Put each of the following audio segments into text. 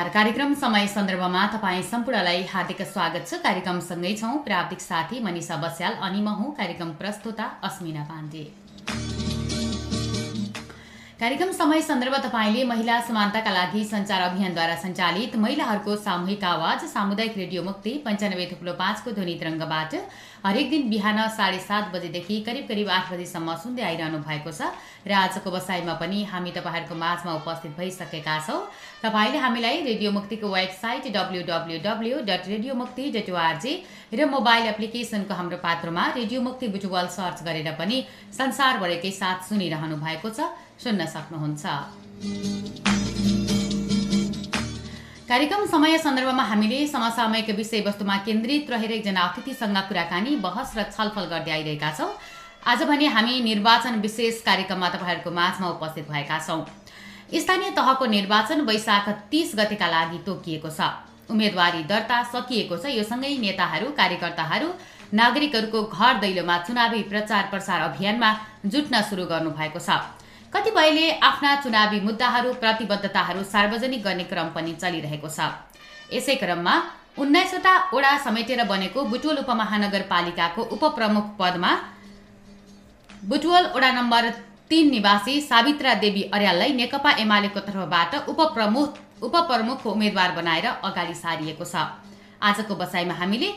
नमस्कार। कार्यक्रम समय सन्दर्भमा तपाईँ सम्पूर्णलाई हार्दिक स्वागत छ। कार्यक्रमसँगै छौँ प्राविधिक साथी मनिषा बस्याल अनि म हुँ कार्यक्रम प्रस्तुता अस्मिना पाण्डे। कार्यक्रम समय सन्दर्भ तपाईँले महिला समानताका लागि संचार अभियानद्वारा सञ्चालित महिलाहरूको सामूहिक आवाज सामुदायिक रेडियो मुक्ति पञ्चानब्बे थुप्लो पाँचको ध्वनि तरङ्गबाट हरेक दिन बिहान साढे सात बजेदेखि करिब करिब आठ बजीसम्म सुन्दै आइरहनु भएको छ र आजको बसाइमा पनि हामी तपाईँहरूको माझमा उपस्थित भइसकेका छौँ। तपाईँले हामीलाई रेडियो मुक्तिको website W W W dot radio Mukti dot ORG र मोबाइल एप्लिकेसनको हाम्रो पात्रमा रेडियो मुक्ति बुजुवाल सर्च गरेर पनि संसारभरिकै साथ सुनिरहनु भएको छ। सुन्न सक्नुहुन्छ। कार्यक्रम समय सन्दर्भमा हामीले समसामयिक विषयवस्तुमा केन्द्रित रहेर एकजना अतिथिसँग कुराकानी बहस र छलफल गर्दै आइरहेका छौँ। आज भने हामी निर्वाचन विशेष कार्यक्रममा तपाईँहरूको माझमा उपस्थित भएका छौँ। स्थानीय तहको निर्वाचन वैशाख तीस गतेका लागि तोकिएको छ। उम्मेदवारी दर्ता सकिएको छ। यो सँगै नेताहरू कार्यकर्ताहरू नागरिकहरूको घर दैलोमा चुनावी प्रचार प्रसार अभियानमा जुट्न सुरु गर्नुभएको छ। कतिपयले आफ्ना चुनावी मुद्दाहरू प्रतिबद्धताहरू सार्वजनिक गर्ने क्रम पनि चलिरहेको छ। यसै क्रममा उन्नाइसवटा ओडा समेटेर बनेको बुटवल उपमहानगरपालिकाको उपप्रमुख पदमा बुटवल ओडा नम्बर तीन निवासी सावित्रा देवी अर्याललाई नेकपा एमालेको तर्फबाट उपप्रमुख उपप्रमुखको उम्मेद्वार बनाएर अगाडि सारिएको छ। आजको बसाइमा हामीले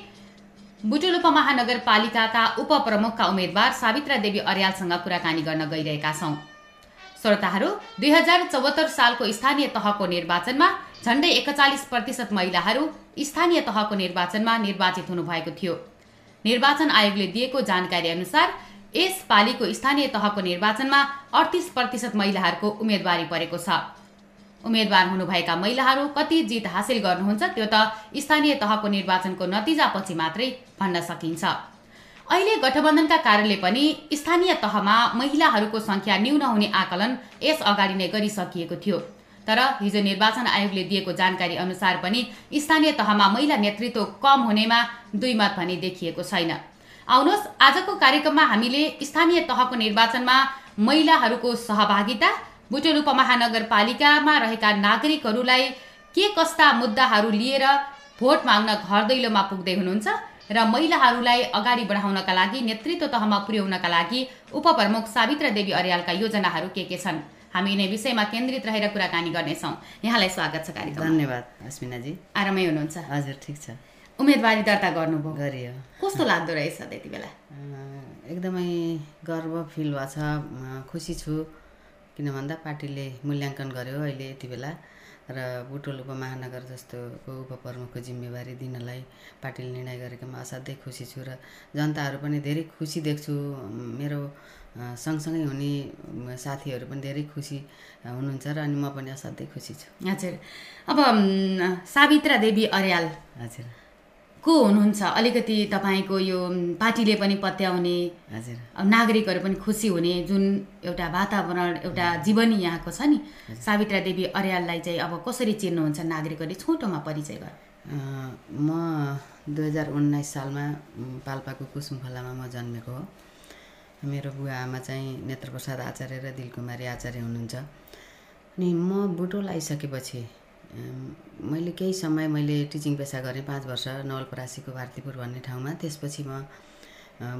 बुटुल उपमहानगरपालिकाका उपप्रमुखका उम्मेद्वार सावित्रा देवी अर्यालसँग कुराकानी गर्न गइरहेका छौँ। श्रोताहरू दुई हजार चौहत्तर सालको स्थानीय तहको निर्वाचनमा झण्डै एकचालिस प्रतिशत महिलाहरू स्थानीय तहको निर्वाचनमा निर्वाचित हुनुभएको थियो। निर्वाचन आयोगले दिएको जानकारी अनुसार यस पालिको स्थानीय तहको निर्वाचनमा अडतिस प्रतिशत महिलाहरूको उम्मेदवारी परेको छ। उम्मेद्वार हुनुभएका महिलाहरू कति जित हासिल गर्नुहुन्छ त्यो त स्थानीय तहको निर्वाचनको नतिजापछि मात्रै भन्न सकिन्छ। अहिले गठबन्धनका कारणले पनि स्थानीय तहमा महिलाहरूको सङ्ख्या न्यून हुने आकलन यस अगाडि नै गरिसकिएको थियो। तर हिजो निर्वाचन आयोगले दिएको जानकारी अनुसार पनि स्थानीय तहमा महिला नेतृत्व कम हुनेमा दुई मत भने देखिएको छैन। आउनुहोस् आजको कार्यक्रममा हामीले स्थानीय तहको निर्वाचनमा महिलाहरूको सहभागिता बुटोल उपमहानगरपालिकामा रहेका नागरिकहरूलाई के कस्ता मुद्दाहरू लिएर भोट माग्न घर दैलोमा पुग्दै हुनुहुन्छ र महिलाहरूलाई अगाडि बढाउनका लागि नेतृत्व तहमा पुर्याउनका लागि उपप्रमुख सावित्र देवी अर्यालका योजनाहरू के के छन्? हामी यिनै विषयमा केन्द्रित रहेर कुराकानी गर्नेछौँ। यहाँलाई स्वागत छ कार्यक्रम धन्यवाद अस्मिनाजी। आरामै हुनुहुन्छ? हजुर ठिक छ। उम्मेदवारी दर्ता गर्नुभयो। गरियो। कस्तो लाग्दो रहेछ त्यति बेला? एकदमै गर्व फिल भएको छ। खुसी छु। किन भन्दा पार्टीले मूल्याङ्कन गर्यो अहिले यति बेला। र बुटोल उपमहानगर जस्तोको उपप्रमुखको जिम्मेवारी दिनलाई पार्टीले निर्णय गरेकोमा असाध्यै खुसी छु र जनताहरू पनि धेरै खुसी देख्छु। मेरो सँगसँगै हुने साथीहरू पनि धेरै खुसी हुनुहुन्छ र अनि म पनि असाध्यै खुसी छु। हजुर। अब सावित्रा देवी अर्याल। हजुर। को हुनुहुन्छ? अलिकति तपाईँको यो पार्टीले पनि पत्याउने हजुर। अब नागरिकहरू पनि खुसी हुने जुन एउटा वातावरण एउटा जीवनी यहाँको छ नि सावित्रा देवी अर्याललाई चाहिँ अब कसरी चिन्नुहुन्छ नागरिकहरूले? छोटोमा परिचय गर। म दुई हजार उन्नाइस सालमा पाल्पाको कुसुम खोलामा म जन्मेको हो। मेरो बुवा आमा चाहिँ नेत्रप्रसाद आचार्य र दिलकुमारी आचार्य हुनुहुन्छ। अनि म बुटोल आइसकेपछि मैले केही समय मैले टिचिङ पेसा गरेँ पाँच वर्ष नवलपरासीको भारतीपुर भन्ने ठाउँमा। त्यसपछि म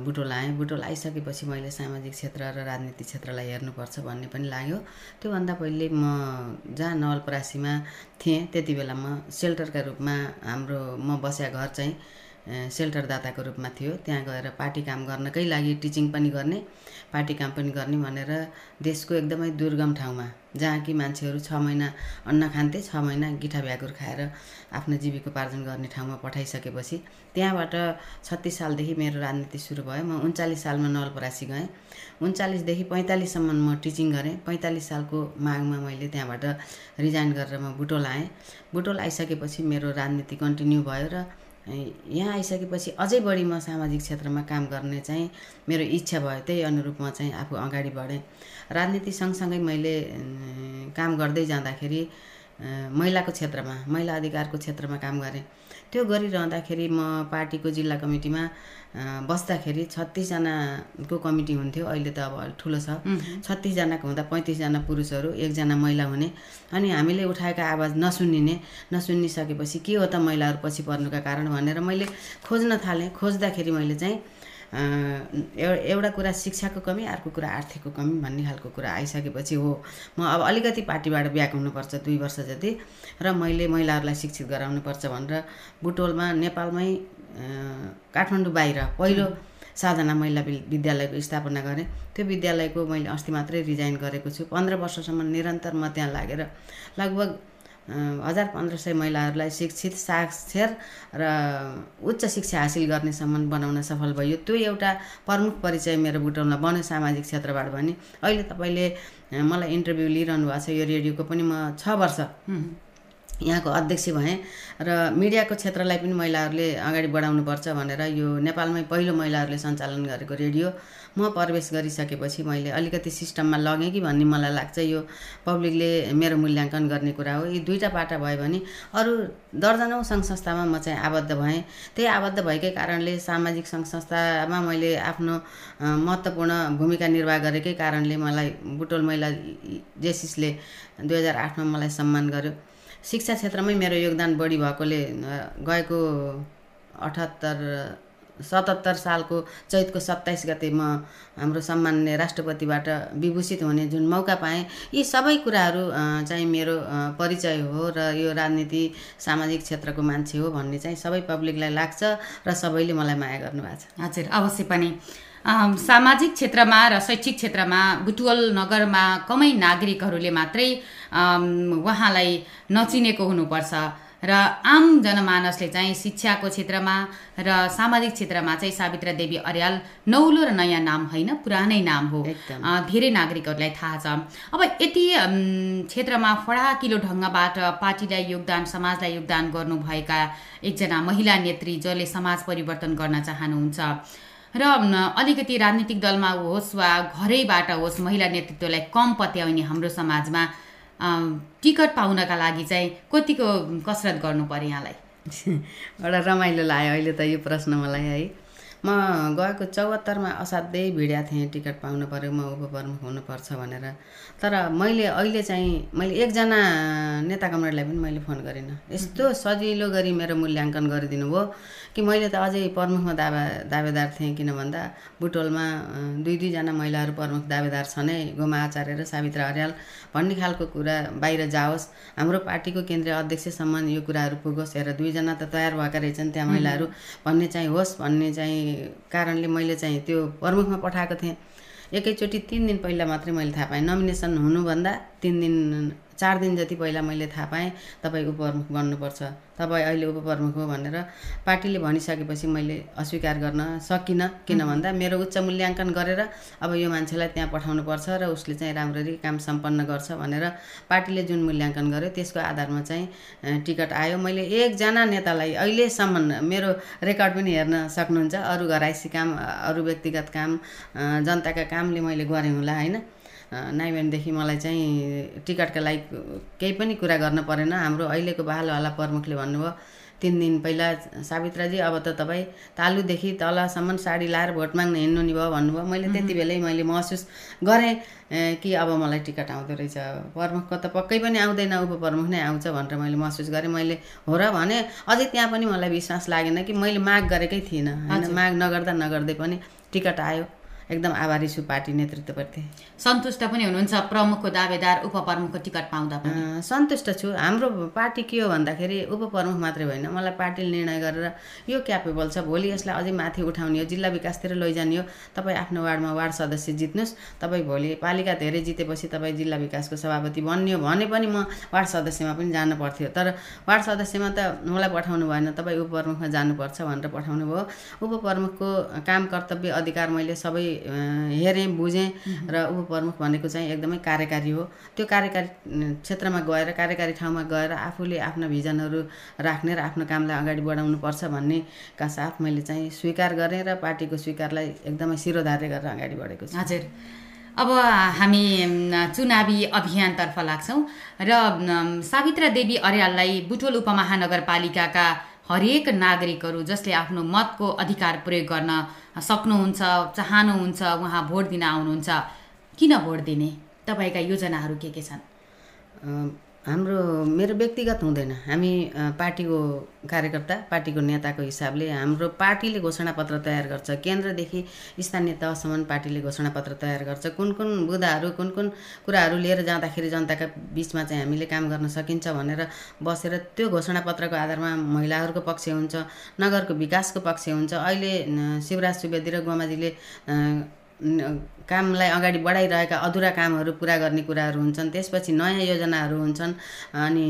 बुटोल आएँ बुटोल आइसकेपछि मैले सामाजिक क्षेत्र र राजनीतिक क्षेत्रलाई हेर्नुपर्छ भन्ने पनि लाग्यो। त्योभन्दा पहिले म जहाँ नवलपरासीमा थिएँ त्यति बेला म सेल्टरका रूपमा हाम्रो म बस्या घर चाहिँ अँ, सेल्टर दाताको रूपमा थियो। त्यहाँ गएर पार्टी काम गर्नकै लागि टिचिङ पनि गर्ने पार्टी काम पनि गर्ने भनेर देशको एकदमै दुर्गम ठाउँमा जहाँ कि मान्छेहरू छ महिना अन्न खान्थे छ महिना गिठा भ्याकुर खाएर आफ्नो जीविकोपार्जन गर्ने ठाउँमा पठाइसकेपछि त्यहाँबाट छत्तिस सालदेखि मेरो राजनीति सुरु भयो। म उन्चालिस सालमा नवलपरासी गएँ। उन्चालिसदेखि पैँतालिससम्म म टिचिङ गरेँ। पैँतालिस सालको माघमा मैले त्यहाँबाट रिजाइन गरेर म बुटोल आएँ। बुटोल आइसकेपछि मेरो राजनीति कन्टिन्यू भयो र यहाँ आइसकेपछि अझै बढी म सामाजिक क्षेत्रमा काम गर्ने चाहिँ मेरो इच्छा भयो त्यही अनुरूप म चाहिँ आफू अगाडि बढेँ। राजनीति सँगसँगै मैले काम गर्दै जाँदाखेरि महिलाको क्षेत्रमा महिला अधिकारको क्षेत्रमा काम गरेँ। त्यो गरिरहँदाखेरि म पार्टीको जिल्ला कमिटीमा बस्दाखेरि छत्तिसजनाको कमिटी हुन्थ्यो। अहिले त अब ठुलो छ। छत्तिसजनाको हुँदा पैँतिसजना पुरुषहरू एकजना महिला हुने। अनि हामीले उठाएका आवाज नसुनिने नसुनिसकेपछि के हो त महिलाहरू पछि पर्नुका कारण भनेर मैले खोज्न थालेँ। खोज्दाखेरि मैले चाहिँ एउटा कुरा शिक्षाको कमी अर्को कुरा आर्थिकको कमी भन्ने खालको कुरा आइसकेपछि हो। म अब अलिकति पार्टीबाट ब्याक हुनुपर्छ दुई वर्ष जति र मैले महिलाहरूलाई शिक्षित गराउनुपर्छ भनेर बुटोलमा नेपालमै काठमाडौँ बाहिर पहिलो साधना महिला विद्यालयको स्थापना गरेँ। त्यो विद्यालयको मैले अस्ति मात्रै रिजाइन गरेको छु। पन्ध्र वर्षसम्म निरन्तर म त्यहाँ लागेर लगभग हजार पन्ध्र सय महिलाहरूलाई शिक्षित साक्षर र उच्च शिक्षा हासिल गर्नेसम्म बनाउन सफल भयो। त्यो एउटा प्रमुख परिचय मेरो बुटोलमा बन्यो सामाजिक क्षेत्रबाट भने। अहिले तपाईँले मलाई इन्टरभ्यू लिइरहनु भएको छ यो रेडियोको पनि म छ वर्ष। यहाँको अध्यक्ष भएँ र मिडियाको क्षेत्रलाई पनि महिलाहरूले अगाडि बढाउनुपर्छ भनेर यो नेपालमै पहिलो महिलाहरूले सञ्चालन गरेको रेडियो म प्रवेश गरिसकेपछि मैले अलिकति सिस्टममा लगेँ कि भन्ने मलाई लाग्छ। यो पब्लिकले मेरो मूल्याङ्कन गर्ने कुरा हो। यी दुईवटा पाटा भयो भने अरू दर्जनौँ सङ्घ संस्थामा म चाहिँ आबद्ध भएँ। त्यही आबद्ध भएकै कारणले सामाजिक सङ्घ संस्थामा मैले आफ्नो महत्त्वपूर्ण भूमिका निर्वाह गरेकै कारणले मलाई बुटोल महिला जेसिसले दुई हजार आठमा मलाई सम्मान गर्यो। शिक्षा क्षेत्रमै मेरो योगदान बढी भएकोले गएको अठहत्तर सतहत्तर सालको चैतको सत्ताइस गते म हाम्रो सम्मान्य राष्ट्रपतिबाट विभूषित हुने जुन मौका पाएँ यी सबै कुराहरू चाहिँ मेरो परिचय हो र यो राजनीति सामाजिक क्षेत्रको मान्छे हो भन्ने चाहिँ सबै पब्लिकलाई लाग्छ र सबैले मलाई माया गर्नुभएको छ। हजुर अवश्य पनि। सामाजिक क्षेत्रमा र शैक्षिक क्षेत्रमा बुटवल नगरमा कमै नागरिकहरूले मात्रै उहाँलाई नचिनेको हुनुपर्छ। र आम जनमानसले चाहिँ शिक्षाको क्षेत्रमा र सामाजिक क्षेत्रमा चाहिँ सावित्रा देवी अर्याल नौलो र नयाँ नाम होइन पुरानै नाम हो। धेरै नागरिकहरूलाई थाहा छ। अब यति क्षेत्रमा फडाकिलो ढङ्गबाट पार्टीलाई योगदान समाजलाई योगदान गर्नुभएका एकजना महिला नेत्री जसले समाज परिवर्तन गर्न चाहनुहुन्छ। र अलिकति राजनीतिक दलमा होस् वा घरैबाट होस् महिला नेतृत्वलाई कम पत्याउने हाम्रो समाजमा टिकट पाउनका लागि चाहिँ कतिको कसरत गर्नु पर्यो यहाँलाई? एउटा रमाइलो लाग्यो अहिले त यो प्रश्न मलाई है। म गएको चौहत्तरमा असाध्यै भिड्या थिएँ टिकट पाउनु पऱ्यो म उपप्रमुख हुनुपर्छ भनेर। तर मैले अहिले चाहिँ मैले एकजना नेता कमरेडलाई पनि मैले फोन गरिनँ। यस्तो सजिलो गरी मेरो मूल्याङ्कन गरिदिनु भयो। कि मैले त अझै प्रमुखमा दावा दावेदार थिएँ किन भन्दा बुटोलमा दुई दुईजना महिलाहरू प्रमुख दावेदार छन् है गोमा आचार्य र सावित्रा अर्याल भन्ने खालको कुरा बाहिर जाओस्। हाम्रो पार्टीको केन्द्रीय अध्यक्षसम्म यो कुराहरू पुगोस् हेर दुईजना त तयार भएका रहेछन् त्यहाँ महिलाहरू भन्ने चाहिँ होस् भन्ने चाहिँ कारणले मैले चाहिँ त्यो प्रमुखमा पठाएको थिएँ। एकैचोटि तिन दिन पहिला मात्रै मैले थाहा पाएँ। नमिनेसन हुनुभन्दा तिन दिन चार दिन जति पहिला मैले थाहा पाएँ तपाईँ उपप्रमुख बन्नुपर्छ। तपाईँ अहिले उपप्रमुख हो भनेर पार्टीले भनिसकेपछि मैले अस्वीकार गर्न सकिनँ। किन भन्दा मेरो उच्च मूल्याङ्कन गरेर अब यो मान्छेलाई त्यहाँ पठाउनुपर्छ र उसले चाहिँ राम्ररी काम सम्पन्न गर्छ भनेर पार्टीले जुन मूल्याङ्कन गर्यो त्यसको आधारमा चाहिँ टिकट आयो। मैले एकजना नेतालाई अहिलेसम्म मेरो रेकर्ड पनि हेर्न सक्नुहुन्छ। अरू घराइसी काम अरू व्यक्तिगत काम जनताका कामले मैले गरेँ होला होइन? अ, नाइवेनदेखि मलाई चाहिँ टिकटका लागि केही पनि कुरा गर्न परेन। हाम्रो अहिलेको बहालवाला प्रमुखले भन्नुभयो तिन दिन पहिला सावित्राजी अब त तपाईँ तालुदेखि तलसम्म साडी लाएर भोट माग्न हिँड्नु नि भयो भन्नुभयो। मैले त्यति बेलै मैले महसुस गरेँ कि अब मलाई टिकट आउँदो रहेछ। प्रमुखको त पक्कै पनि आउँदैन उपप्रमुख नै आउँछ भनेर मैले महसुस गरेँ। मैले हो र भने अझै त्यहाँ पनि मलाई विश्वास लागेन कि मैले माग गरेकै थिइनँ। होइन माग नगर्दा नगर्दै पनि टिकट आयो। एकदम आभारी छु पार्टी नेतृत्वप्रति सन्तुष्ट पनि हुनुहुन्छ प्रमुखको दावेदार उपप्रमुखको टिकट पाउँदा पनि। सन्तुष्ट छु। हाम्रो पार्टी के हो भन्दाखेरि उपप्रमुख मात्रै होइन मलाई पार्टीले निर्णय गरेर यो क्यापेबल छ। भोलि यसलाई अझै माथि उठाउने हो जिल्ला विकासतिर लैजाने हो। तपाईँ आफ्नो वार्डमा वार्ड सदस्य जित्नुहोस्। तपाईँ भोलि पालिका धेरै जितेपछि तपाईँ जिल्ला विकासको सभापति बन्ने हो भने पनि म वार्ड सदस्यमा पनि जानु पर्थ्यो। तर वार्ड सदस्यमा त मलाई पठाउनु भएन तपाईँ उपप्रमुखमा जानुपर्छ भनेर पठाउनु भयो उपप्रमुखको काम कर्तव्य अधिकार मैले सबै हेरेँ बुझेँ र उपप्रमुख भनेको चाहिँ एकदमै कार्यकारी हो। त्यो कार्यकारी क्षेत्रमा गएर कार्यकारी ठाउँमा गएर आफूले आफ्ना भिजनहरू राख्ने र आफ्नो कामलाई अगाडि बढाउनुपर्छ भन्नेका साथ मैले चाहिँ स्वीकार गरेँ र पार्टीको स्वीकारलाई एकदमै शिरोधार्य गरेर अगाडि बढेको छु। हजुर। अब हामी चुनावी अभियानतर्फ लाग्छौँ र सावित्रा देवी अर्याललाई बुटोल उपमहानगरपालिकाका हरेक नागरिकहरू जसले आफ्नो मतको अधिकार प्रयोग गर्न सक्नुहुन्छ चाहनुहुन्छ उहाँ भोट दिन आउनुहुन्छ किन भोट दिने? तपाईँका योजनाहरू के के छन्? हाम्रो मेरो व्यक्तिगत हुँदैन। हामी पार्टीको कार्यकर्ता पार्टीको नेताको हिसाबले हाम्रो पार्टीले घोषणापत्र तयार गर्छ। केन्द्रदेखि स्थानीय तहसम्म पार्टीले घोषणापत्र तयार गर्छ। कुन कुन बुदाहरू कुन कुन कुराहरू लिएर जाँदाखेरि जनताका बिचमा चाहिँ हामीले काम गर्न सकिन्छ भनेर बसेर त्यो घोषणापत्रको आधारमा महिलाहरूको पक्ष हुन्छ नगरको विकासको पक्ष हुन्छ। अहिले शिवराज सुवेदी र गोमाजीले कामलाई अगाडि बढाइरहेका अधुरा कामहरू पुरा गर्ने कुराहरू हुन्छन्। त्यसपछि नयाँ योजनाहरू हुन्छन्। अनि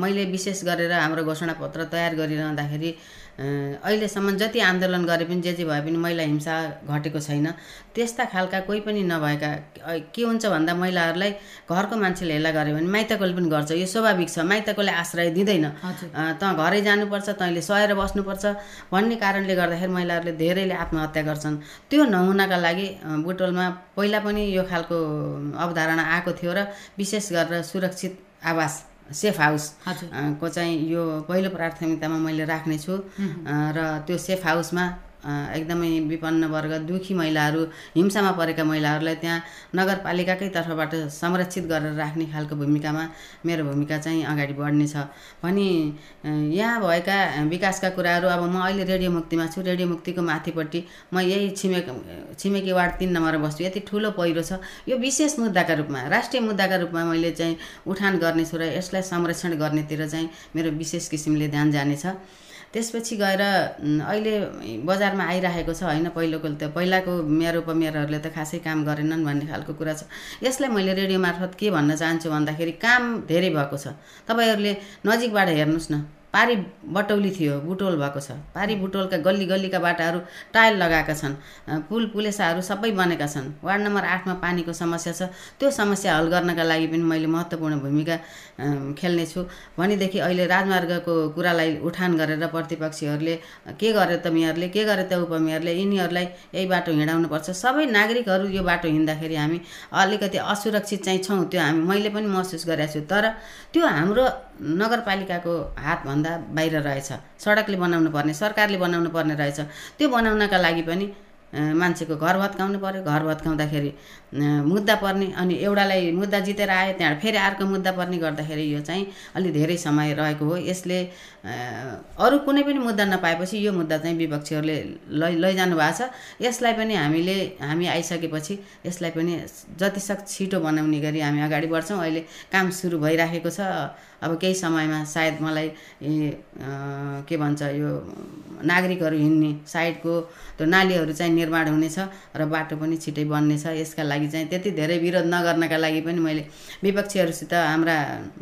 मैले विशेष गरेर हाम्रो घोषणापत्र तयार गरिरहँदाखेरि अहिलेसम्म जति आन्दोलन गरे पनि जे जे भए पनि महिला हिंसा घटेको छैन। त्यस्ता खालका कोही पनि नभएका के हुन्छ भन्दा महिलाहरूलाई घरको मान्छेले हेला गऱ्यो भने माइतकोले पनि गर्छ। यो स्वाभाविक छ माइतकोले आश्रय दिँदैन। त घरै जानुपर्छ तैँले सहेर बस्नुपर्छ भन्ने कारणले गर्दाखेरि महिलाहरूले धेरैले आत्महत्या गर्छन्। त्यो नहुनका लागि बुटोलमा पहिला पनि यो खालको अवधारणा आएको थियो र विशेष गरेर सुरक्षित आवास सेफ हाउस को चाहिँ यो पहिलो प्राथमिकतामा मैले राख्नेछु। र त्यो सेफ हाउसमा एकदमै विपन्न वर्ग दुखी महिलाहरू हिंसामा परेका महिलाहरूलाई त्यहाँ नगरपालिकाकै तर्फबाट संरक्षित गरेर राख्ने खालको भूमिकामा मेरो भूमिका चाहिँ अगाडि बढ्नेछ भने यहाँ भएका विकासका कुराहरू अब म अहिले रेडियो मुक्तिमा छु रेडियो मुक्तिको माथिपट्टि म यही छिमेक छिमेकी वार्ड तिन नम्बरमा बस्छु। यति ठुलो पहिरो छ। यो विशेष मुद्दाका रूपमा राष्ट्रिय मुद्दाका रूपमा मैले चाहिँ उठान गर्नेछु र यसलाई संरक्षण गर्नेतिर चाहिँ मेरो विशेष किसिमले ध्यान जानेछ। त्यसपछि गएर अहिले बजारमा आइरहेको छ होइन पहिलोको त। पहिलाको मेयर उपमेयरहरूले त खासै काम गरेनन् भन्ने खालको कुरा छ। यसलाई मैले रेडियो मार्फत के भन्न चाहन्छु भन्दाखेरि काम धेरै भएको छ। तपाईँहरूले नजिकबाट हेर्नुहोस् न। पारी बटौली थियो बुटोल भएको छ। पारी बुटोलका गल्ली गल्लीका बाटाहरू टायल लगाएका छन्। पुल पुलेसाहरू सबै बनेका छन्। वार्ड नम्बर आठमा पानीको समस्या छ। त्यो समस्या हल गर्नका लागि पनि मैले महत्त्वपूर्ण भूमिका खेल्नेछु। भनेदेखि अहिले राजमार्गको कुरालाई उठान गरेर प्रतिपक्षीहरूले के गरे त मेयरले के गरे त उपमेयरले यिनीहरूलाई यही बाटो हिँडाउनुपर्छ सबै नागरिकहरू यो बाटो हिँड्दाखेरि हामी अलिकति असुरक्षित चाहिँ छौँ त्यो हामी मैले पनि महसुस गरेको छु। तर त्यो हाम्रो नगरपालिकाको हातभन्दा बाहिर रहेछ। सडकले बनाउनु पर्ने सरकारले बनाउनु पर्ने रहेछ। त्यो बनाउनका लागि पनि मान्छेको घर भत्काउनु पऱ्यो घर भत्काउँदाखेरि मुद्दा पर्ने अनि एउटालाई मुद्दा जितेर आयो त्यहाँबाट फेरि अर्को मुद्दा पर्ने गर्दाखेरि यो चाहिँ अलि धेरै समय रहेको हो। यसले अरू कुनै पनि मुद्दा नपाएपछि यो मुद्दा चाहिँ विपक्षीहरूले लै लैजानु भएको छ। यसलाई पनि हामीले हामी आइसकेपछि यसलाई पनि जतिसक्दो छिटो बनाउने गरी हामी अगाडि बढ्छौँ। अहिले काम सुरु भइराखेको छ। अब केही समयमा सायद मलाई के भन्छ यो नागरिकहरू हिँड्ने साइडको त्यो नालीहरू चाहिँ निर्माण हुनेछ र बाटो पनि छिटै बन्नेछ। यसका लागि चाहिँ त्यति धेरै विरोध नगर्नका लागि पनि मैले विपक्षीहरूसित हाम्रा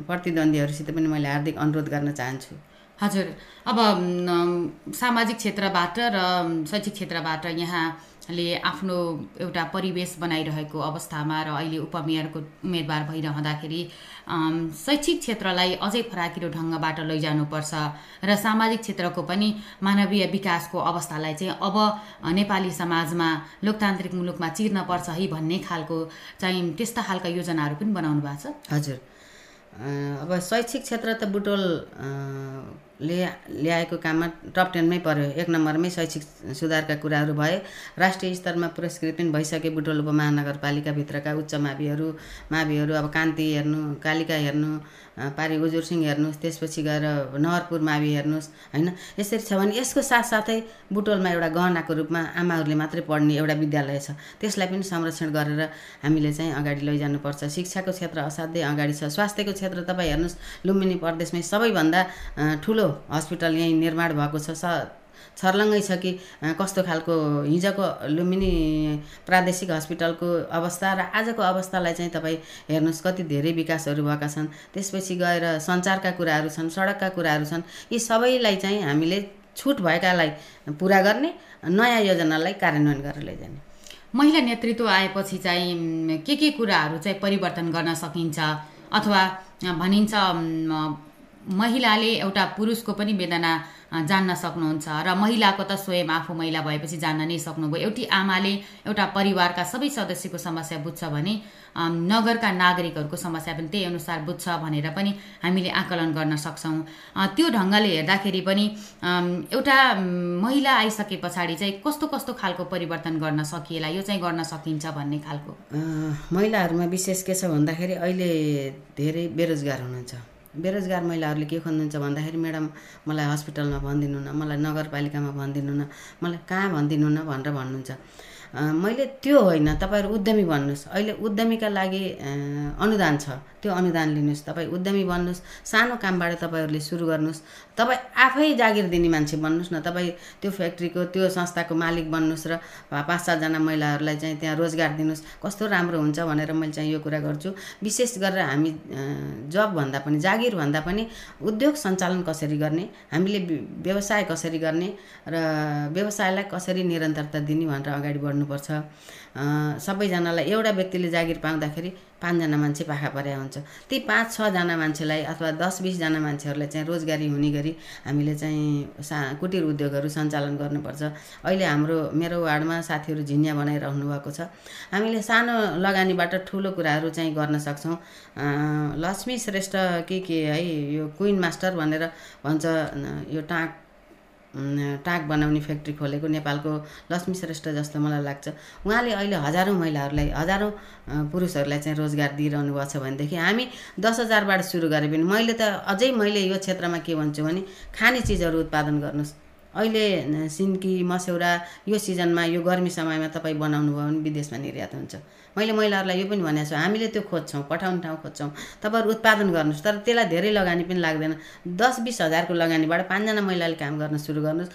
प्रतिद्वन्दीहरूसित पनि मैले हार्दिक अनुरोध गर्न चाहन्छु। हजुर। अब सामाजिक क्षेत्रबाट र शैक्षिक क्षेत्रबाट यहाँ ले आफ्नो एउटा परिवेश बनाइरहेको अवस्थामा र अहिले उपमेयरको उम्मेदवार भइरहँदाखेरि शैक्षिक क्षेत्रलाई अझै फराकिलो ढङ्गबाट लैजानुपर्छ र सामाजिक क्षेत्रको पनि मानवीय विकासको अवस्थालाई चाहिँ अब नेपाली समाजमा लोकतान्त्रिक मुलुकमा चिर्न पर्छ है भन्ने खालको चाहिँ त्यस्ता खालका योजनाहरू पनि बनाउनु भएको छ। हजुर। अब शैक्षिक क्षेत्र त बुटोल ले ल्याएको काममा टप टेनमै पऱ्यो एक नम्बरमै शैक्षिक सुधारका कुराहरू भए राष्ट्रिय स्तरमा पुरस्कृत पनि भइसके बुटोल उपमहानगरपालिकाभित्रका उच्च माविहरू माविहरू अब कान्ति हेर्नु कालिका हेर्नु पारी उजुर सिंह हेर्नुहोस् त्यसपछि गएर नहरपुर मावि हेर्नुहोस् होइन? यसरी छ भने यसको साथसाथै बुटोलमा एउटा गहनाको रूपमा आमाहरूले मात्रै पढ्ने एउटा विद्यालय छ। त्यसलाई पनि संरक्षण गरेर हामीले चाहिँ अगाडि लैजानुपर्छ। शिक्षाको क्षेत्र असाध्यै अगाडि छ। स्वास्थ्यको क्षेत्र तपाईँ हेर्नुहोस् लुम्बिनी प्रदेशमै सबैभन्दा ठुलो हस्पिटल यहीँ निर्माण भएको छ। स छर्लङ्गै छ कि कस्तो खालको हिजोको लुम्बिनी प्रादेशिक हस्पिटलको अवस्था र आजको अवस्थालाई चाहिँ तपाईँ हेर्नुहोस् कति धेरै विकासहरू भएका छन्। त्यसपछि गएर सञ्चारका कुराहरू छन् सडकका कुराहरू छन्। यी सबैलाई चाहिँ हामीले छुट भएकालाई पुरा गर्ने नयाँ योजनालाई कार्यान्वयन गरेर लैजाने महिला नेतृत्व आएपछि चाहिँ के के कुराहरू चाहिँ परिवर्तन गर्न सकिन्छ? अथवा भनिन्छ महिलाले एउटा पुरुषको पनि वेदना जान्न सक्नुहुन्छ र महिलाको त स्वयं आफू महिला भएपछि जान्न नै सक्नुभयो। एउटी आमाले एउटा परिवारका सबै सदस्यको समस्या बुझ्छ भने नगरका नागरिकहरूको समस्या पनि त्यही अनुसार बुझ्छ भनेर पनि हामीले आकलन गर्न सक्छौँ। त्यो ढङ्गले हेर्दाखेरि पनि एउटा महिला आइसके पछाडि चाहिँ कस्तो कस्तो खालको परिवर्तन गर्न सकिएला यो चाहिँ गर्न सकिन्छ भन्ने खालको। महिलाहरूमा विशेष के छ भन्दाखेरि अहिले धेरै बेरोजगार हुनुहुन्छ। बेरोजगार महिलाहरूले के खोज्नुहुन्छ भन्दाखेरि म्याडम मलाई हस्पिटलमा भनिदिनु न मलाई नगरपालिकामा भनिदिनु न मलाई कहाँ भनिदिनु न भनेर भन्नुहुन्छ। मैले त्यो होइन तपाईँहरू उद्यमी भन्नुहोस् अहिले उद्यमीका लागि अनुदान छ। त्यो अनुदान लिनुहोस्। तपाईँ उद्यमी बन्नुहोस्। सानो कामबाट तपाईँहरूले सुरु गर्नुहोस्। तपाईँ आफै जागिर दिने मान्छे बन्नुहोस् न। तपाईँ त्यो फ्याक्ट्रीको त्यो संस्थाको मालिक बन्नुहोस् र पाँच सातजना महिलाहरूलाई चाहिँ त्यहाँ रोजगार दिनुहोस्। कस्तो राम्रो हुन्छ भनेर मैले चाहिँ यो कुरा गर्छु। विशेष गरेर हामी अ, जब भन्दा पनि जागिर भन्दा पनि उद्योग सञ्चालन कसरी गर्ने हामीले व्य- व्यवसाय कसरी गर्ने र व्यवसायलाई कसरी निरन्तरता दिने भनेर अगाडि बढ्नुपर्छ अ, सबैजनालाई एउटा व्यक्तिले जागिर पाउँदाखेरि पाँचजना मान्छे पाखा परे हुन्छ। ती पाँच छजना मान्छेलाई अथवा दस बिसजना मान्छेहरूलाई चाहिँ रोजगारी हुने गरी हामीले चाहिँ सा कुटीर उद्योगहरू सञ्चालन गर्नुपर्छ। अहिले हाम्रो मेरो वार्डमा साथीहरू झिन्या बनाइरहनु भएको छ। हामीले सानो लगानीबाट ठुलो कुराहरू चाहिँ गर्न सक्छौँ। लक्ष्मी श्रेष्ठ के के है यो क्विन मास्टर भनेर भन्छ यो टाँक टाँक बनाउने फ्याक्ट्री खोलेको नेपालको लक्ष्मी श्रेष्ठ जस्तो मलाई लाग्छ। उहाँले अहिले हजारौँ महिलाहरूलाई हजारौँ पुरुषहरूलाई चाहिँ रोजगार दिइरहनु भएको छ भनेदेखि हामी दस हजारबाट सुरु गरे पनि मैले त अझै मैले यो क्षेत्रमा के भन्छु भने खाने चिजहरू उत्पादन गर्नुहोस् अहिले सिन्की मस्यौरा यो सिजनमा यो गर्मी समयमा तपाईँ बनाउनु भयो भने विदेशमा निर्यात हुन्छ। मैले महिलाहरूलाई यो पनि भनेको छु हामीले त्यो खोज्छौँ पठाउने ठाउँ खोज्छौँ तपाईँहरू उत्पादन गर्नुहोस्। तर त्यसलाई धेरै लगानी पनि लाग्दैन। दस बिस हजारको लगानीबाट पाँचजना महिलाले काम गर्न सुरु गर्नुहोस्।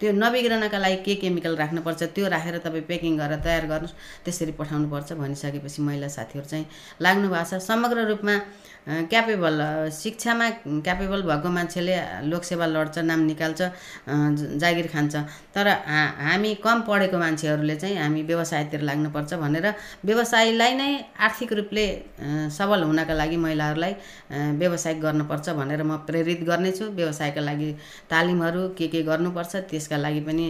त्यो नबिग्रनका लागि के केमिकल राख्नुपर्छ त्यो राखेर तपाईँ प्याकिङ गरेर तयार गर्नुहोस्। त्यसरी पठाउनुपर्छ भनिसकेपछि महिला साथीहरू चाहिँ लाग्नु भएको छ। समग्र रूपमा क्यापेबल शिक्षामा क्यापेबल भएको मान्छेले लोकसेवा लड्छ नाम निकाल्छ जागिर खान्छ। तर हामी कम पढेको मान्छेहरूले चाहिँ हामी व्यवसायतिर लाग्नुपर्छ भनेर व्यवसायलाई नै आर्थिक रूपले सबल हुनका लागि महिलाहरूलाई व्यवसाय गर्नुपर्छ भनेर म प्रेरित गर्नेछु। व्यवसायका लागि तालिमहरू के के गर्नुपर्छ त्यसका लागि पनि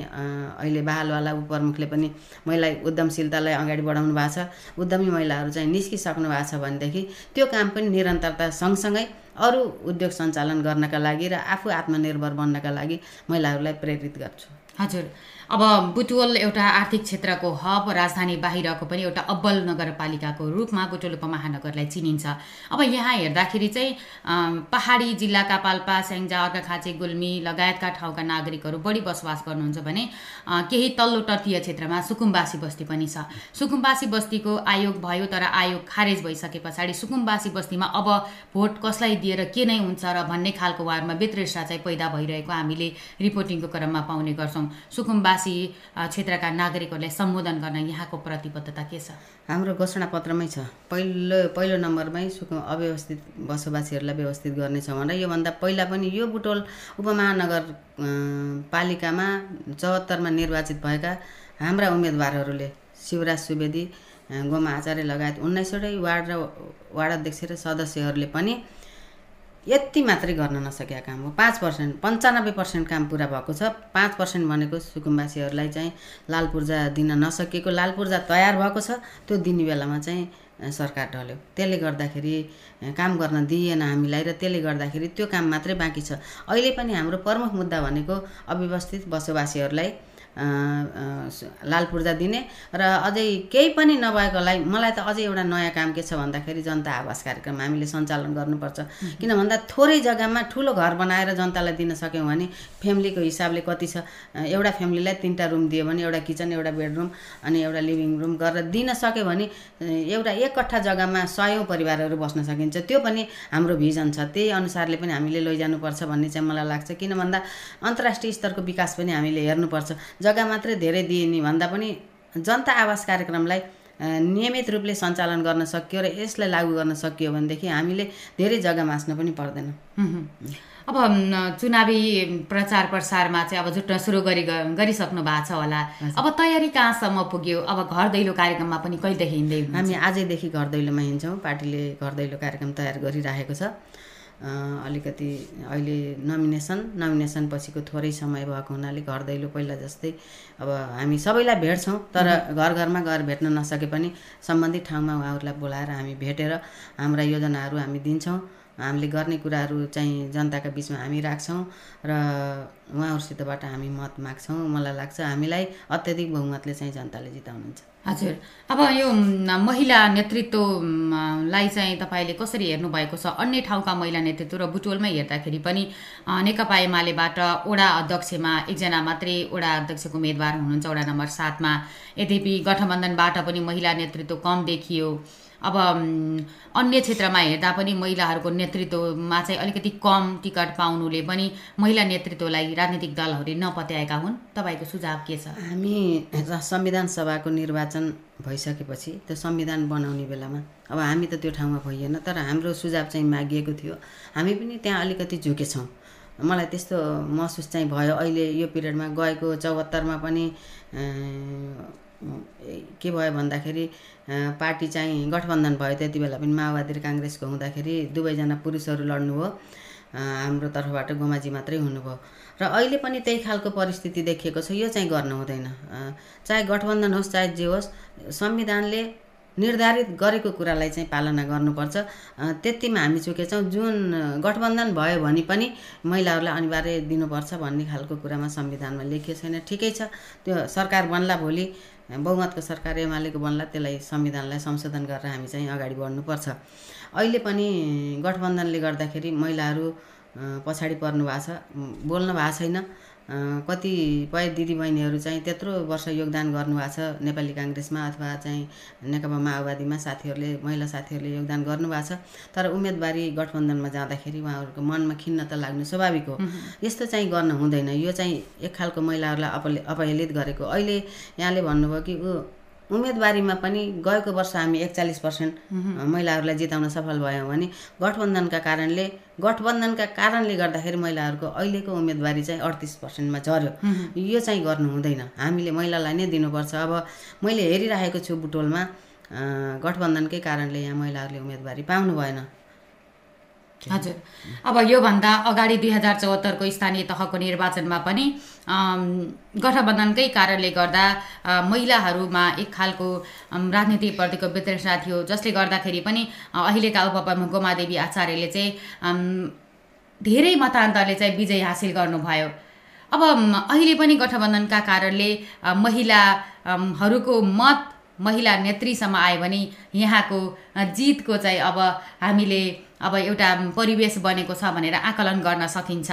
अहिले बहालवाला उपप्रमुखले पनि महिला उद्यमशीलतालाई अगाडि बढाउनु भएको छ। उद्यमी महिलाहरू चाहिँ निस्किसक्नु भएको छ भनेदेखि त्यो काम पनि निरन्तरता सँगसँगै अरू उद्योग सञ्चालन गर्नका लागि र आफू आत्मनिर्भर बन्नका लागि महिलाहरूलाई प्रेरित गर्छु। हजुर। अब बुटवल एउटा आर्थिक क्षेत्रको हब राजधानी बाहिरको पनि एउटा अब्बल नगरपालिकाको रूपमा बुटवल उपमहानगरलाई चिनिन्छ। अब यहाँ हेर्दाखेरि चाहिँ पहाडी जिल्लाका पाल्पा स्याङ्जा अर्घाखाँचे गुल्मी लगायतका ठाउँका नागरिकहरू बढी बसोबास गर्नुहुन्छ भने केही तल्लो तटीय क्षेत्रमा सुकुम्बासी बस्ती पनि छ। सुकुम्बासी बस्तीको आयोग भयो तर आयोग खारेज भइसके पछाडि सुकुम्बासी बस्तीमा अब भोट कसलाई दिएर के नै हुन्छ र भन्ने खालको वारमा बेतरेसा चाहिँ पैदा भइरहेको हामीले रिपोर्टिङको क्रममा पाउने गर्छौँ। सुकुम्बासी अ, क्षेत्रका नागरिकहरूलाई सम्बोधन गर्न यहाँको प्रतिबद्धता के छ? हाम्रो घोषणापत्रमै छ। पहिलो पहिलो नम्बरमै सुक अव्यवस्थित बसोबासीहरूलाई व्यवस्थित गर्नेछौँ भनेर। योभन्दा पहिला पनि यो बुटोल उपमहानगर पालिकामा चौहत्तरमा निर्वाचित भएका हाम्रा उम्मेदवारहरूले शिवराज सुवेदी गोमा आचार्य लगायत उन्नाइसवटै वार्ड र वार्ड अध्यक्ष र सदस्यहरूले पनि यति मात्रै गर्न नसकेका काम हो। पाँच पर्सेन्ट पन्चानब्बे पर्सेन्ट काम पुरा भएको छ। पाँच पर्सेन्ट भनेको सुकुम्बासीहरूलाई चाहिँ लाल पूर्जा दिन नसकिएको लाल पूर्जा तयार भएको छ त्यो दिने बेलामा चाहिँ सरकार ढल्यो। त्यसले गर्दाखेरि काम गर्न दिइएन हामीलाई र त्यसले गर्दाखेरि त्यो काम मात्रै बाँकी छ। अहिले पनि हाम्रो प्रमुख मुद्दा भनेको अव्यवस्थित बसोबासीहरूलाई लाल पूर्जा दिने। र अझै केही पनि नभएकोलाई मलाई त अझै एउटा नयाँ काम के छ भन्दाखेरि जनता आवास कार्यक्रम हामीले सञ्चालन गर्नुपर्छ। किन भन्दा थोरै जग्गामा ठुलो घर बनाएर जनतालाई दिन सक्यौँ भने फ्यामिलीको हिसाबले कति छ एउटा फ्यामिलीलाई तिनवटा रुम दियो भने एउटा किचन एउटा बेडरुम अनि एउटा लिभिङ रुम गरेर दिन सक्यो भने एउटा एक कट्ठा जग्गामा सयौँ परिवारहरू बस्न सकिन्छ। त्यो पनि हाम्रो भिजन छ। त्यही अनुसारले पनि हामीले लैजानुपर्छ भन्ने चाहिँ मलाई लाग्छ। किन भन्दा अन्तर्राष्ट्रिय स्तरको विकास पनि हामीले हेर्नुपर्छ। जग्गा मात्रै धेरै दिने भन्दा पनि जनता आवास कार्यक्रमलाई नियमित रूपले सञ्चालन गर्न सकियो र यसलाई लागू गर्न सकियो भनेदेखि हामीले धेरै जग्गा मास्न पनि पर्दैन। अब चुनावी प्रचार प्रसारमा चाहिँ अब जुट्न सुरु गरी गरिसक्नु भएको छ होला। अब तयारी कहाँसम्म पुग्यो? अब घर दैलो कार्यक्रममा पनि कहिलेदेखि हिँड्दै? हामी आजैदेखि घर दैलोमा हिँड्छौँ। पार्टीले घर दैलो कार्यक्रम तयार गरिराखेको छ। अलिकति अहिले नमिनेसन नमिनेसन पछिको थोरै समय भएको हुनाले घर दैलो पहिला जस्तै अब हामी सबैलाई भेट्छौँ तर घर घरमा गएर भेट्न नसके पनि सम्बन्धित ठाउँमा उहाँहरूलाई बोलाएर हामी भेटेर हाम्रा योजनाहरू हामी दिन्छौँ। हामीले गर्ने कुराहरू चाहिँ जनताका बिचमा हामी राख्छौँ र उहाँहरूसितबाट हामी मत माग्छौँ। मलाई लाग्छ हामीलाई अत्याधिक बहुमतले चाहिँ जनताले जिताउनुहुन्छ। हजुर। अब यो महिला नेतृत्वलाई चाहिँ तपाईँले कसरी हेर्नुभएको छ? अन्य ठाउँका महिला नेतृत्व र बुटोलमै हेर्दाखेरि पनि नेकपा एमालेबाट वडा अध्यक्षमा एकजना मात्रै वडा अध्यक्षको उम्मेदवार हुनुहुन्छ वडा नम्बर सातमा। यद्यपि गठबन्धनबाट पनि महिला नेतृत्व कम देखियो। अब अन्य क्षेत्रमा हेर्दा पनि महिलाहरूको नेतृत्वमा चाहिँ अलिकति कम टिकट पाउनुले पनि महिला नेतृत्वलाई राजनीतिक दलहरूले नपत्याएका हुन्। तपाईँको सुझाव के छ? हामी संविधान सभाको निर्वाचन भइसकेपछि त्यो संविधान बनाउने बेलामा अब हामी त त्यो ठाउँमा भइएन तर हाम्रो सुझाव चाहिँ मागिएको थियो। हामी पनि त्यहाँ अलिकति झुकेछौँ। मलाई त्यस्तो महसुस चाहिँ भयो। अहिले यो पिरियडमा गएको चौहत्तरमा पनि के भयो भन्दाखेरि पार्टी चाहिँ गठबन्धन भयो त्यति बेला पनि माओवादी र काङ्ग्रेसको हुँदाखेरि दुवैजना पुरुषहरू लड्नुभयो हाम्रो तर्फबाट गोमाजी मात्रै हुनुभयो। र अहिले पनि त्यही खालको परिस्थिति देखिएको छ यो चाहिँ गर्नु हुँदैन। चाहे गठबन्धन होस् चाहे जे होस् संविधानले निर्धारित गरेको कुरालाई चाहिँ पालना गर्नुपर्छ। त्यतिमा हामी चुकेछौँ जुन गठबन्धन भयो भने पनि महिलाहरूलाई अनिवार्य दिनुपर्छ भन्ने खालको कुरामा संविधानमा लेखिएको छैन। ठिकै छ त्यो सरकार बन्ला भोलि बहुमतको सरकार एमालेको बन्ला त्यसलाई संविधानलाई संशोधन गरेर हामी चाहिँ अगाडि बढ्नुपर्छ। अहिले पनि गठबन्धनले गर्दाखेरि महिलाहरू पछाडि पर्नु भएको छ। बोल्नु भएको छैन। कतिपय दिदीबहिनीहरू चाहिँ त्यत्रो वर्ष योगदान गर्नुभएको छ नेपाली काङ्ग्रेसमा अथवा चाहिँ नेकपा माओवादीमा साथीहरूले महिला साथीहरूले योगदान गर्नुभएको छ। तर उम्मेदवारी गठबन्धनमा जाँदाखेरि उहाँहरूको मनमा खिन्न त लाग्नु स्वाभाविक हो। यस्तो चाहिँ गर्न हुँदैन। यो चाहिँ एक खालको महिलाहरूलाई अपले अपहेलित गरेको। अहिले यहाँले भन्नुभयो कि ऊ उम्मेदवारीमा पनि गएको वर्ष हामी एकचालिस पर्सेन्ट महिलाहरूलाई जिताउन सफल भयौँ भने गठबन्धनका कारणले गठबन्धनका कारणले गर्दाखेरि महिलाहरूको अहिलेको उम्मेदवारी चाहिँ अडतिस पर्सेन्टमा झऱ्यो। यो चाहिँ गर्नु हुँदैन। हामीले महिलालाई नै दिनुपर्छ। अब मैले हेरिरहेको छु बुटोलमा गठबन्धनकै कारणले यहाँ महिलाहरूले उम्मेदवारी पाउनु भएन। हजुर। अब योभन्दा अगाडि दुई हजार चौहत्तरको स्थानीय तहको निर्वाचनमा पनि गठबन्धनकै कारणले गर्दा महिलाहरूमा एक खालको राजनीतिप्रतिको वितृष्णा थियो। जसले गर्दाखेरि पनि अहिलेका उपप्रमुख गोमादेवी आचार्यले चाहिँ धेरै मतान्तरले चाहिँ विजय हासिल गर्नुभयो। अब अहिले पनि गठबन्धनका कारणले महिलाहरूको मत महिला नेत्रीसम्म आयो भने यहाँको जितको चाहिँ अब हामीले अब एउटा परिवेश बनेको छ भनेर आकलन गर्न सकिन्छ।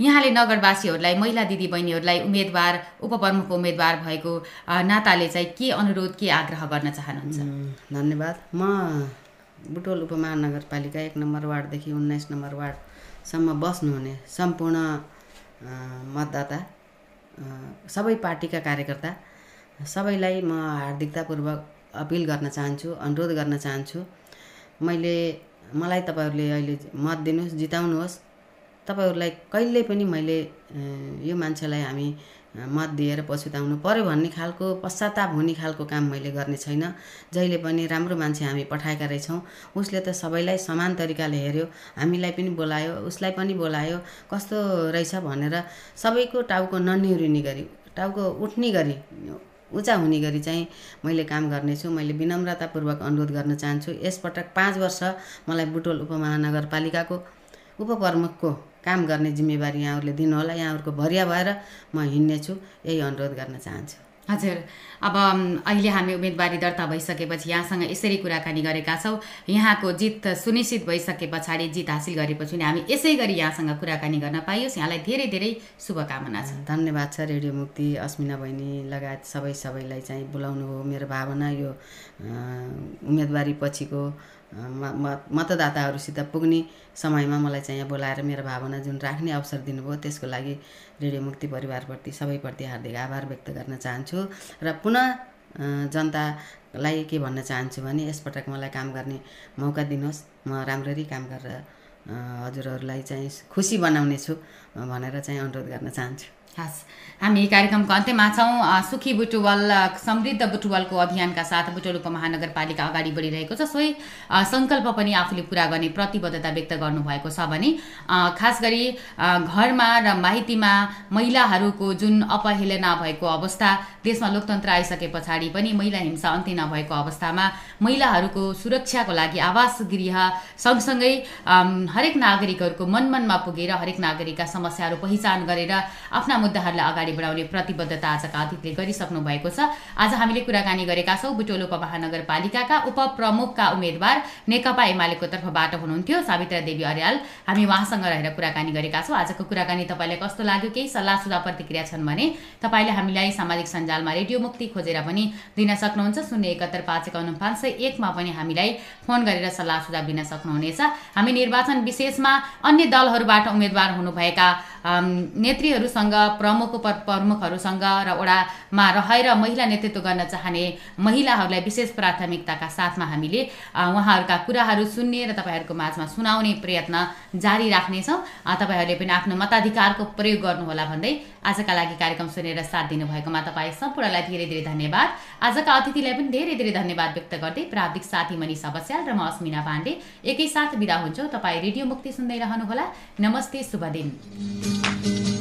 यहाँले नगरवासीहरूलाई महिला दिदीबहिनीहरूलाई उम्मेदवार उपप्रमुख उम्मेदवार भएको नाताले चाहिँ के अनुरोध के आग्रह गर्न चाहनुहुन्छ? धन्यवाद। म बुटोल उपमहानगरपालिका एक नम्बर वार्डदेखि उन्नाइस नम्बर वार्डसम्म बस्नुहुने सम्पूर्ण मतदाता सबै पार्टीका कार्यकर्ता सबैलाई म हार्दिकतापूर्वक अपिल गर्न चाहन्छु अनुरोध गर्न चाहन्छु। मैले मलाई तपाईँहरूले अहिले मत दिनुहोस् जिताउनुहोस्। तपाईँहरूलाई कहिल्यै पनि मैले यो मान्छेलाई हामी मत दिएर पछुताउनु पऱ्यो भन्ने खालको पश्चाताप हुने खालको काम मैले गर्ने छैन। जहिले पनि राम्रो मान्छे हामी पठाएका रहेछौँ उसले त सबैलाई समान तरिकाले हेऱ्यो हामीलाई पनि बोलायो उसलाई पनि बोलायो कस्तो रहेछ भनेर सबैको टाउको ननिहुरिने गरी टाउको उठ्ने गरी उचा हुने गरी चाहिँ मैले काम गर्नेछु मैले विनम्रतापूर्वक अनुरोध गर्न चाहन्छु। यसपटक पाँच वर्ष मलाई बुटोल उपमहानगरपालिकाको उपप्रमुखको काम गर्ने जिम्मेवारी यहाँहरूले दिनुहोला। यहाँहरूको भरिया भएर म हिँड्नेछु। यही अनुरोध गर्न चाहन्छु। हजुर। अब अहिले हामी उम्मेदवारी दर्ता भइसकेपछि यहाँसँग यसरी कुराकानी गरेका छौँ। यहाँको जित सुनिश्चित भइसके पछाडि जित हासिल गरेपछि हामी यसै गरी यहाँसँग कुराकानी गर्न पाइयोस्। यहाँलाई धेरै धेरै शुभकामना छ। धन्यवाद छ रेडियो मुक्ति अस्मिना बहिनी लगायत सबै सबैलाई चाहिँ बोलाउनु हो। मेरो भावना यो उम्मेदवारी पछिको मतदाताहरूसित पुग्ने समयमा मलाई चाहिँ यहाँ बोलाएर मेरो भावना जुन राख्ने अवसर दिनुभयो त्यसको लागि रेडियो मुक्ति परिवारप्रति सबैप्रति हार्दिक आभार व्यक्त गर्न चाहन्छु। र पुनः जनतालाई के भन्न चाहन्छु भने यसपटक मलाई काम गर्ने मौका दिनुहोस्। म राम्ररी काम गरेर हजुरहरूलाई चाहिँ खुसी बनाउने छु भनेर चाहिँ अनुरोध गर्न चाहन्छु। हस्। हामी कार्यक्रमको अन्त्यमा छौँ। सुखी बुटुवल समृद्ध बुटुवलको अभियानका साथ बुटोल उपमहानगरपालिका अगाडि बढिरहेको छ। सोही सङ्कल्प पनि आफूले पुरा गर्ने प्रतिबद्धता व्यक्त गर्नुभएको छ भने खास गरी घरमा र माइतीमा महिलाहरूको जुन अपहेलना भएको अवस्था देशमा लोकतन्त्र आइसके पछाडि पनि महिला हिंसा अन्त्य नभएको अवस्थामा महिलाहरूको सुरक्षाको लागि आवास गृह सँगसँगै हरेक नागरिकहरूको मन मनमा पुगेर हरेक नागरिकका समस्याहरू पहिचान गरेर आफ्ना मुद्दाहरूलाई अगाडि बढाउने प्रतिबद्धता आजका अतिथिले गरिसक्नु भएको छ। आज हामीले कुराकानी गरेका छौँ। बुटोल उपमहानगरपालिकाका उपप्रमुखका उम्मेद्वार नेकपा एमालेको तर्फबाट हुनुहुन्थ्यो। सावित्रा देवी अर्याल हामी उहाँसँग रहेर कुराकानी गरेका छौँ। आजको कुराकानी तपाईँलाई कस्तो लाग्यो? केही सल्लाह सुझाव प्रतिक्रिया छन् भने तपाईँले हामीलाई सामाजिक सञ्जालमा रेडियो मुक्ति खोजेर पनि दिन सक्नुहुन्छ। शून्य एकहत्तर पाँच एकाउन्न पाँच सय एकमा पनि हामीलाई फोन गरेर सल्लाह सुझाव दिन सक्नुहुनेछ। हामी निर्वाचन विशेषमा अन्य दलहरूबाट उम्मेद्वार हुनुभएका नेत्रीहरूसँग प्रमुख प्रमुखहरूसँग र वडामा रहेर महिला नेतृत्व गर्न चाहने महिलाहरूलाई विशेष प्राथमिकताका साथमा हामीले उहाँहरूका कुराहरू सुन्ने र तपाईँहरूको माझमा सुनाउने प्रयत्न जारी राख्नेछौँ। तपाईँहरूले पनि आफ्नो मताधिकारको प्रयोग गर्नुहोला भन्दै आजका लागि कार्यक्रम सुनेर साथ दिनुभएकोमा तपाईँ सम्पूर्णलाई धेरै धेरै धन्यवाद। आजका अतिथिलाई पनि धेरै धेरै धन्यवाद व्यक्त गर्दै प्राविधिक साथी मनिषा बस्याल र म अस्मिना पाण्डे एकैसाथ बिदा हुन्छौँ। तपाईँ रेडियो मुक्ति सुन्दै रहनुहोला। नमस्ते शुभ दिन।